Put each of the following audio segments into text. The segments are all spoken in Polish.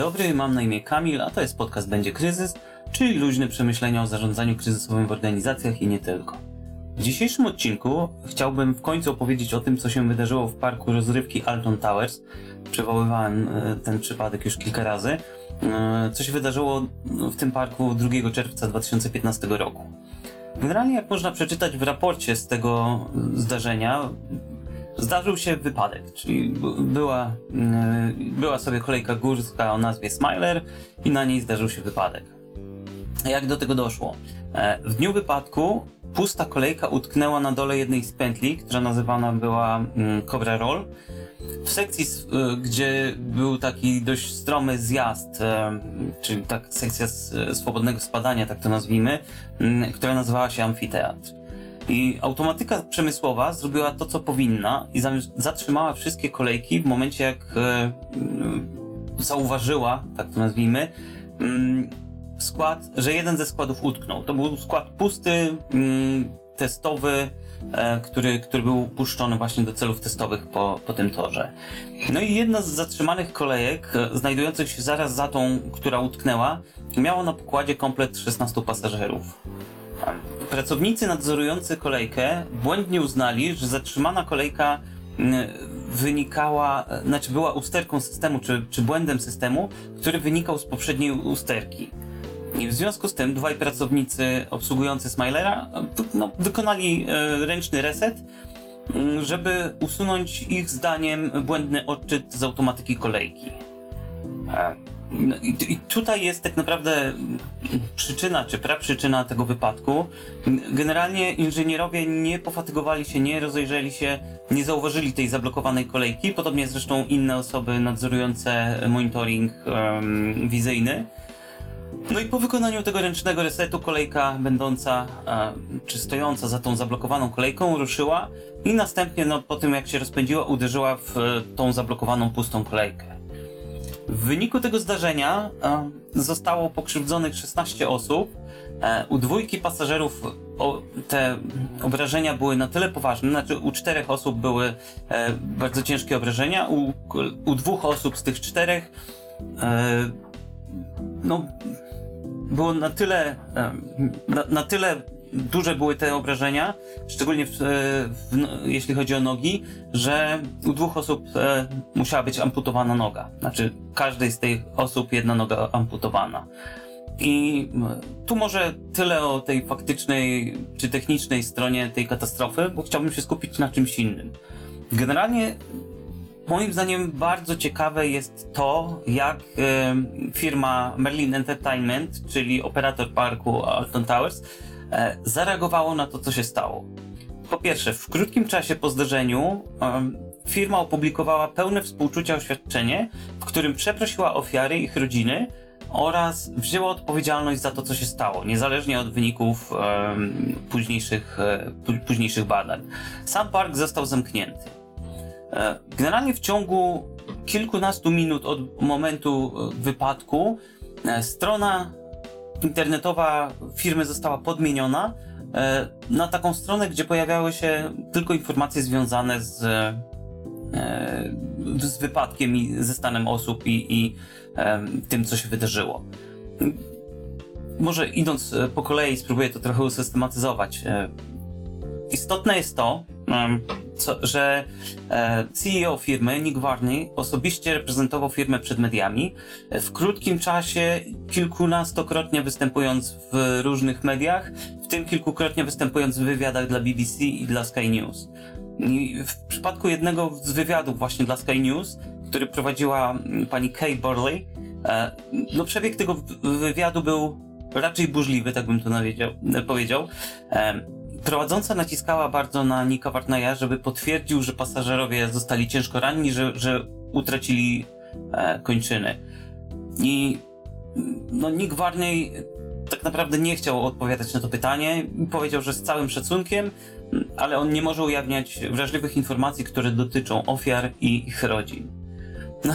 dobry, mam na imię Kamil, a to jest podcast Będzie Kryzys, czyli luźne przemyślenia o zarządzaniu kryzysowym w organizacjach i nie tylko. W dzisiejszym odcinku chciałbym w końcu opowiedzieć o tym, co się wydarzyło w parku rozrywki Alton Towers. Przywoływałem e, ten przypadek już kilka razy. E, Co się wydarzyło w tym parku 2 czerwca 2015 roku. Generalnie, jak można przeczytać w raporcie z tego zdarzenia, zdarzył się wypadek, czyli była, yy, była sobie kolejka górska o nazwie Smiler i na niej zdarzył się wypadek. Jak do tego doszło? E, W dniu wypadku pusta kolejka utknęła na dole jednej z pętli, która nazywana była mm, Cobra Roll. W sekcji, y, gdzie był taki dość stromy zjazd, e, czyli tak sekcja swobodnego spadania, tak to nazwijmy, mm, która nazywała się Amfiteatr. I automatyka przemysłowa zrobiła to, co powinna i zatrzymała wszystkie kolejki w momencie, jak e, mm, zauważyła, tak to nazwijmy, mm, skład, że jeden ze składów utknął. To był skład pusty, mm, testowy, e, który, który był puszczony właśnie do celów testowych po, po tym torze. No i jedna z zatrzymanych kolejek, e, znajdujących się zaraz za tą, która utknęła, miała na pokładzie komplet 16 pasażerów. Pracownicy nadzorujący kolejkę błędnie uznali, że zatrzymana kolejka mm, wynikała, e, znaczy była usterką systemu, czy, czy błędem systemu, który wynikał z poprzedniej usterki. I w związku z tym dwaj pracownicy obsługujący Smilera e, no, wykonali e, ręczny reset, mm, żeby usunąć ich zdaniem błędny odczyt z automatyki kolejki. No i, tutaj jest tak naprawdę przyczyna, czy praprzyczyna tego wypadku. Generalnie inżynierowie nie pofatygowali się, nie rozejrzeli się, nie zauważyli tej zablokowanej kolejki, podobnie zresztą inne osoby nadzorujące monitoring em, wizyjny. No i po wykonaniu tego ręcznego resetu kolejka będąca, e, czy stojąca za tą zablokowaną kolejką ruszyła i następnie no, po tym jak się rozpędziła uderzyła w e, tą zablokowaną pustą kolejkę. W wyniku tego zdarzenia e, zostało pokrzywdzonych 16 osób. E, u dwójki pasażerów te obrażenia były na tyle poważne, znaczy u czterech osób były e, bardzo ciężkie obrażenia, u, u dwóch osób z tych czterech no, było na tyle, na, na tyle duże były te obrażenia, szczególnie w, e, w, no, jeśli chodzi o nogi, że u dwóch osób e, musiała być amputowana noga. Znaczy, każdej z tych osób jedna noga amputowana. I tu może tyle o tej faktycznej czy technicznej stronie tej katastrofy, bo chciałbym się skupić na czymś innym. Generalnie Moim zdaniem bardzo ciekawe jest to, jak e, firma Merlin Entertainment, czyli operator parku Alton Towers, zareagowało na to, co się stało. Po pierwsze, w krótkim czasie po zdarzeniu firma opublikowała pełne współczucia oświadczenie, w którym przeprosiła ofiary i ich rodziny oraz wzięła odpowiedzialność za to, co się stało, niezależnie od wyników późniejszych, e, pó- późniejszych badań. Sam park został zamknięty. E, Generalnie w ciągu kilkunastu minut od momentu e, wypadku e, strona internetowa firmy została podmieniona e, na taką stronę, gdzie pojawiały się tylko informacje związane z, e, z wypadkiem i ze stanem osób i, i e, tym, co się wydarzyło. Może idąc po kolei, spróbuję to trochę usystematyzować. Istotne jest to, co, że e, CEO firmy, Nick Varney, osobiście reprezentował firmę przed mediami, e, w krótkim czasie kilkunastokrotnie występując w różnych mediach, w tym kilkukrotnie występując w wywiadach dla BBC i dla Sky News. I w przypadku jednego z wywiadów właśnie dla Sky News, który prowadziła mm, pani Kay Borley, e, no przebieg tego wywiadu był raczej burzliwy, tak bym to powiedział. Prowadząca naciskała bardzo na Nika Wartneya, żeby potwierdził, że pasażerowie zostali ciężko ranni, że, że utracili e, kończyny. I no, Nick Varney tak naprawdę nie chciał odpowiadać na to pytanie. Powiedział, że z całym szacunkiem, ale on nie może ujawniać wrażliwych informacji, które dotyczą ofiar i ich rodzin. No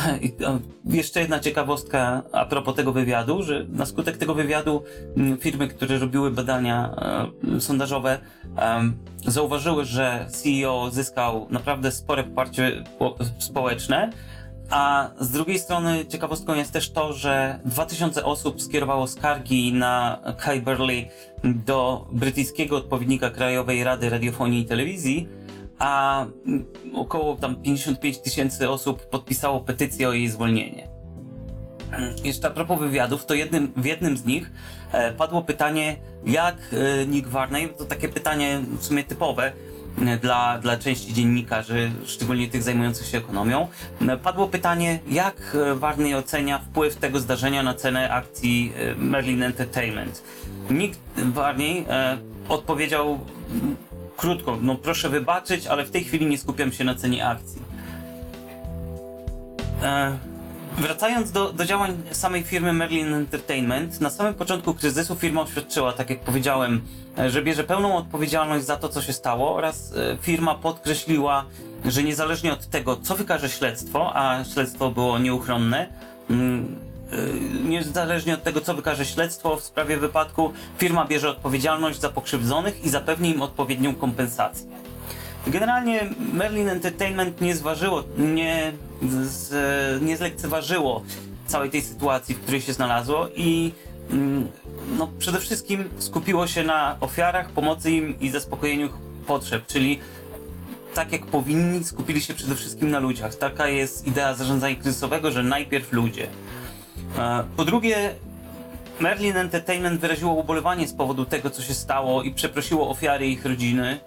jeszcze jedna ciekawostka a propos tego wywiadu, że na skutek tego wywiadu m, firmy, które robiły badania e, sondażowe, zauważyły, że CEO zyskał naprawdę spore poparcie po- społeczne, A z drugiej strony ciekawostką jest też to, że 2000 osób skierowało skargi na Kai Burley do brytyjskiego odpowiednika Krajowej Rady Radiofonii i Telewizji, a około tam 55 tysięcy osób podpisało petycję o jej zwolnienie. Jeszcze a propos wywiadów, to jednym, w jednym z nich e, padło pytanie, jak e, Nick Varney, to takie pytanie w sumie typowe e, dla, dla części dziennikarzy, szczególnie tych zajmujących się ekonomią, padło pytanie, jak Varney ocenia wpływ tego zdarzenia na cenę akcji Merlin Entertainment. Nick Varney e, odpowiedział krótko, no proszę wybaczyć, ale w tej chwili nie skupiam się na cenie akcji. E, Wracając do, do działań samej firmy Merlin Entertainment, na samym początku kryzysu firma oświadczyła, tak jak powiedziałem, e, że bierze pełną odpowiedzialność za to, co się stało oraz e, firma podkreśliła, że niezależnie od tego, co wykaże śledztwo, a śledztwo było nieuchronne, mm, niezależnie od tego, co wykaże śledztwo w sprawie wypadku, firma bierze odpowiedzialność za pokrzywdzonych i zapewni im odpowiednią kompensację. Generalnie Merlin Entertainment nie zważyło, nie, z, nie zlekceważyło całej tej sytuacji, w której się znalazło i mm, no, przede wszystkim skupiło się na ofiarach, pomocy im i zaspokojeniu ich potrzeb, czyli tak jak powinni, skupili się przede wszystkim na ludziach. Taka jest idea zarządzania kryzysowego, że najpierw ludzie. E, Po drugie, Merlin Entertainment wyraziło ubolewanie z powodu tego, co się stało i przeprosiło ofiary ich rodziny.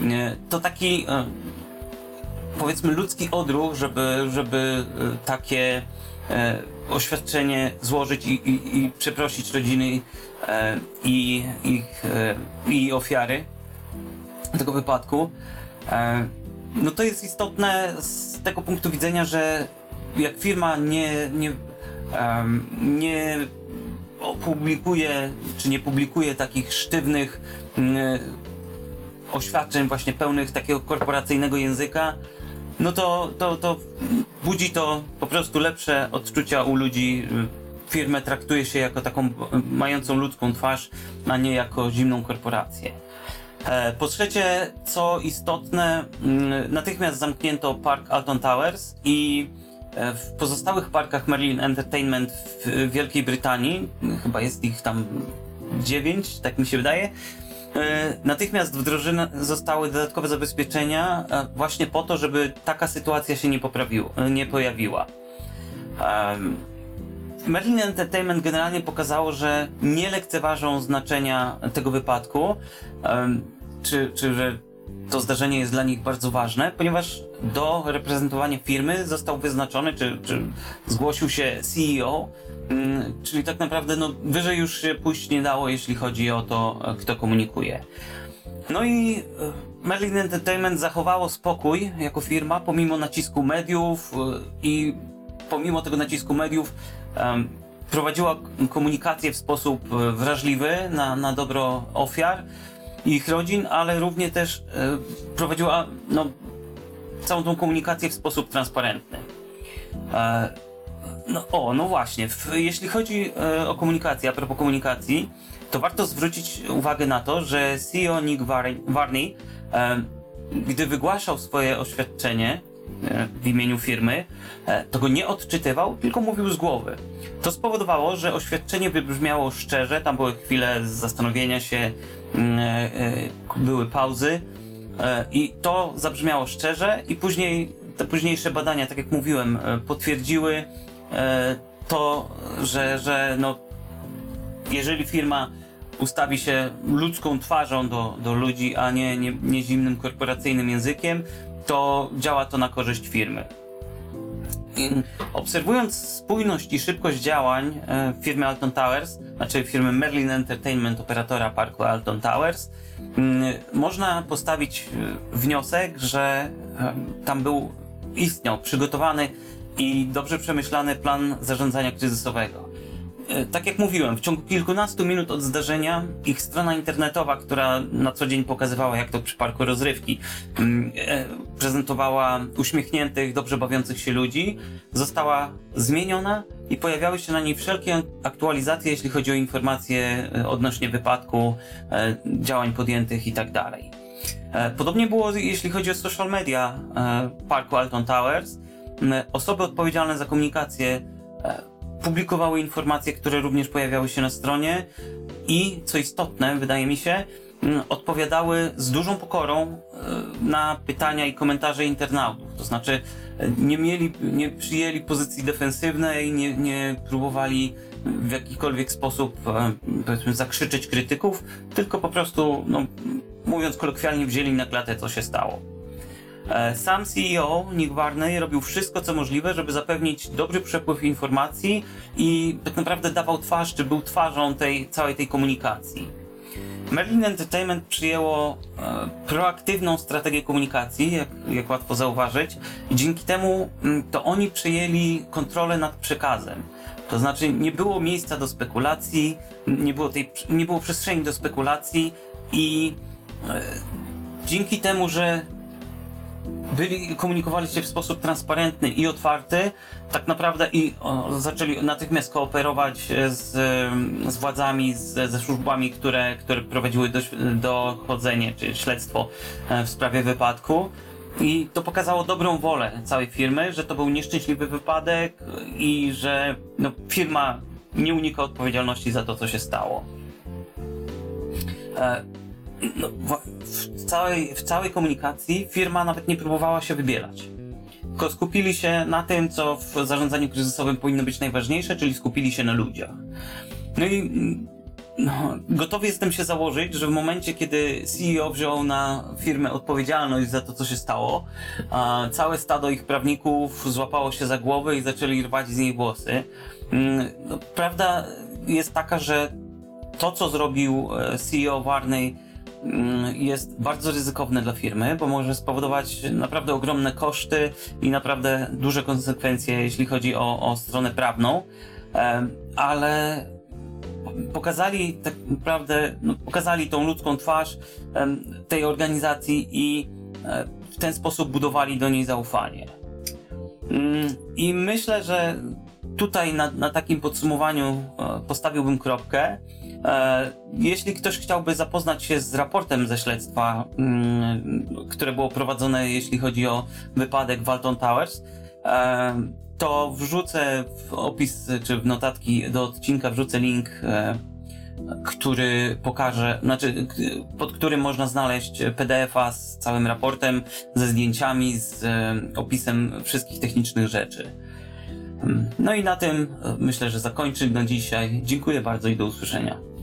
Nie, To taki, e, powiedzmy, ludzki odruch, żeby, żeby e, takie e, oświadczenie złożyć i, i, i przeprosić rodziny e, i, ich, e, i ofiary tego wypadku. E, No to jest istotne z tego punktu widzenia, że jak firma nie, nie, em, nie opublikuje, czy nie publikuje takich sztywnych mm, oświadczeń właśnie pełnych takiego korporacyjnego języka, no to, to, to budzi to po prostu lepsze odczucia u ludzi. Firmę traktuje się jako taką mającą ludzką twarz, a nie jako zimną korporację. E, Po trzecie, co istotne, mm, natychmiast zamknięto park Alton Towers i w pozostałych parkach Merlin Entertainment w Wielkiej Brytanii, chyba jest ich tam dziewięć, tak mi się wydaje, e, natychmiast wdrożone zostały dodatkowe zabezpieczenia e, właśnie po to, żeby taka sytuacja się nie poprawiła, nie pojawiła. Merlin Entertainment generalnie pokazało, że nie lekceważą znaczenia tego wypadku, czy, czy że to zdarzenie jest dla nich bardzo ważne, ponieważ do reprezentowania firmy został wyznaczony, czy, czy zgłosił się CEO, mm, czyli tak naprawdę no, wyżej już się pójść nie dało, jeśli chodzi o to, kto komunikuje. No i e, Merlin Entertainment zachowało spokój jako firma, pomimo nacisku mediów e, i pomimo tego nacisku mediów prowadziła komunikację w sposób e, wrażliwy na, na dobro ofiar ich rodzin, ale równie też e, prowadziła no, całą tą komunikację w sposób transparentny. E, no, o, no właśnie, jeśli chodzi e, o komunikację, a propos komunikacji, to warto zwrócić uwagę na to, że CEO Nick Var- Varney, gdy wygłaszał swoje oświadczenie w imieniu firmy, e, to go nie odczytywał, tylko mówił z głowy. To spowodowało, że oświadczenie wybrzmiało szczerze, tam były chwile zastanowienia się, mm, e, e, były pauzy e, i to zabrzmiało szczerze i później te późniejsze badania, tak jak mówiłem, e, potwierdziły e, to, że, że no, jeżeli firma ustawi się ludzką twarzą do, do ludzi, a nie, nie, nie zimnym korporacyjnym językiem, to działa to na korzyść firmy. Obserwując spójność i szybkość działań e, firmy Alton Towers, znaczy firmy Merlin Entertainment, operatora parku Alton Towers, można postawić e, wniosek, że e, tam był, istniał przygotowany i dobrze przemyślany plan zarządzania kryzysowego. E, Tak jak mówiłem, w ciągu kilkunastu minut od zdarzenia ich strona internetowa, która na co dzień pokazywała, jak to przy parku rozrywki, mm, e, prezentowała uśmiechniętych, dobrze bawiących się ludzi, została zmieniona i pojawiały się na niej wszelkie aktualizacje, jeśli chodzi o informacje e, odnośnie wypadku, działań podjętych i tak Podobnie było, jeśli chodzi o social media parku Alton Towers. osoby odpowiedzialne za komunikację publikowały informacje, które również pojawiały się na stronie i, co istotne, wydaje mi się, m, odpowiadały z dużą pokorą e, na pytania i komentarze internautów. To znaczy, e, nie mieli, nie przyjęli pozycji defensywnej, nie, nie próbowali w jakikolwiek sposób, e, powiedzmy, zakrzyczeć krytyków, tylko po prostu, no, mówiąc kolokwialnie, wzięli na klatę, co się stało. E, Sam CEO Nick Barney robił wszystko, co możliwe, żeby zapewnić dobry przepływ informacji i tak naprawdę dawał twarz, czy był twarzą tej całej tej komunikacji. Merlin Entertainment przyjęło e, proaktywną strategię komunikacji, jak, jak łatwo zauważyć, i dzięki temu mm, to oni przejęli kontrolę nad przekazem. To znaczy nie było miejsca do spekulacji, nie było, tej, nie było przestrzeni do spekulacji i e, dzięki temu, że byli, komunikowali się w sposób transparentny i otwarty, tak naprawdę i o, zaczęli natychmiast kooperować z, z władzami, z, ze służbami, które, które prowadziły do, dochodzenie czy śledztwo e, w sprawie wypadku. I to pokazało dobrą wolę całej firmy, że to był nieszczęśliwy wypadek i że no, firma nie unika odpowiedzialności za to, co się stało. E, no, w, całej, w całej komunikacji firma nawet nie próbowała się wybierać. Tylko skupili się na tym, co w zarządzaniu kryzysowym powinno być najważniejsze, czyli skupili się na ludziach. No i no, gotowy jestem się założyć, że w momencie, kiedy CEO wziął na firmę odpowiedzialność za to, co się stało, całe stado ich prawników złapało się za głowę i zaczęli rwać z niej włosy. Mm, no, prawda jest taka, że to, co zrobił e, CEO Warnej, jest bardzo ryzykowne dla firmy, bo może spowodować naprawdę ogromne koszty i naprawdę duże konsekwencje, jeśli chodzi o, o stronę prawną. Ale pokazali tak naprawdę, no, pokazali tą ludzką twarz tej organizacji i e, w ten sposób budowali do niej zaufanie. Mm, I myślę, że tutaj na, na takim podsumowaniu e, postawiłbym kropkę. E, jeśli ktoś chciałby zapoznać się z raportem ze śledztwa, mm, które było prowadzone, jeśli chodzi o wypadek Walton Towers, to wrzucę w opis czy w notatki do odcinka wrzucę link, e, który pokaże, znaczy pod którym można znaleźć PDF-a z całym raportem, ze zdjęciami, z e, opisem wszystkich technicznych rzeczy. Mm, no i na tym e, myślę, że zakończymy na dzisiaj. Dziękuję bardzo i do usłyszenia.